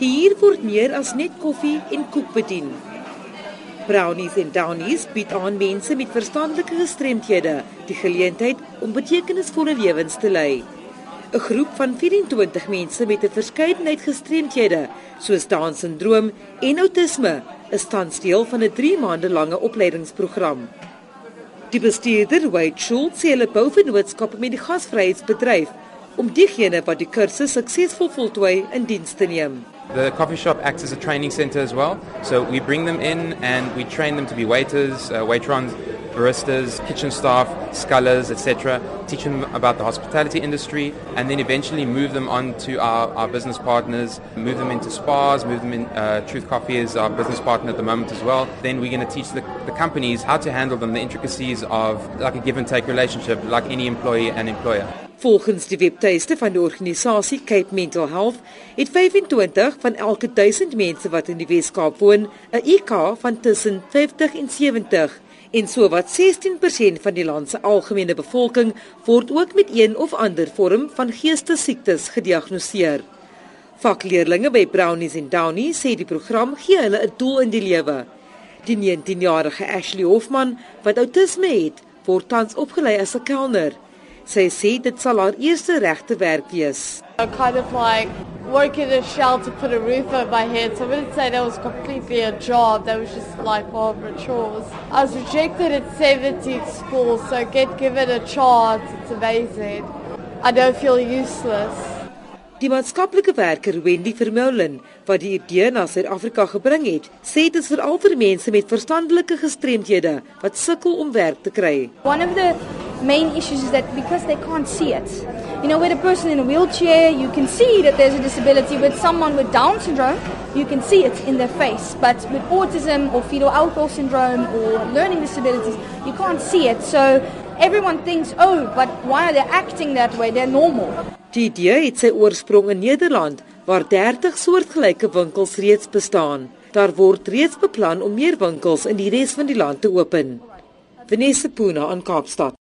Hier word meer as net koffie en koek bedien. Brownies en Downies bied aan mense met verstandelike gestremthede die geleentheid om betekenisvolle lewens te lei. 'n Groep van 24 mense met 'n verskeidenheid gestremthede, soos Down-sindroom en outisme, is tans deel van 'n 3 maande lange opleidingsprogram. Die bestuurder, Wade Schultz, sê hulle bou vennootskappe met die gasvryheidsbedryf om diegene wat die kursus suksesvol voltooi in diens te neem. The coffee shop acts as a training center as well. So we bring them in and we train them to be waiters, uh, waitrons, baristas, kitchen staff, scullers, etc. Teach them about the hospitality industry and then eventually move them on to our, our business partners, move them into spas, move them in. Uh, Truth Coffee is our business partner at the moment as well. Then we're going to teach the, the companies how to handle them, the intricacies of like a give and take relationship, like any employee and employer. Volgens die webtuiste van die organisasie Cape Mental Health het 25 van elke 1000 mense wat in die Weskaap woon 'n IQ van tussen 50 en 70 en sowat 16% van die land se algemene bevolking word ook met een of ander vorm van geestesiektes gediagnoseer. Vakleerlinge by Brownies en Downies sê die program gee hulle 'n doel in die lewe. Die 19-jarige Ashley Hoffman wat outisme het, word tans opgelei as 'n kelner. Sy sê dit sal haar eerste regte werk wees. I kind of like work in a shell to put a roof over my head. So I wouldn't say that was completely a job. That was just like Barbara chores. I was rejected at 17 schools, so get given a chance. It's amazing. I don't feel useless. Die maatskaplike werker Wendy Vermeulen wat die idee na Suid-Afrika gebring het, sê dit is veral vir mense met verstandelike gestremthede wat sukkel om werk te kry. One of the main issues is that because they can't see it. You know, with a person in a wheelchair, you can see that there's a disability. With someone with Down syndrome, you can see it in their face. But with autism or fetal alcohol syndrome or learning disabilities, you can't see it. So everyone thinks, oh, but why are they acting that way? They're normal. Die idee het sy oorsprong in Nederland waar 30 soortgelyke winkels reeds bestaan. Daar word reeds beplan om meer winkels in die res van die land te open. Vanessa Puna aan Kaapstad.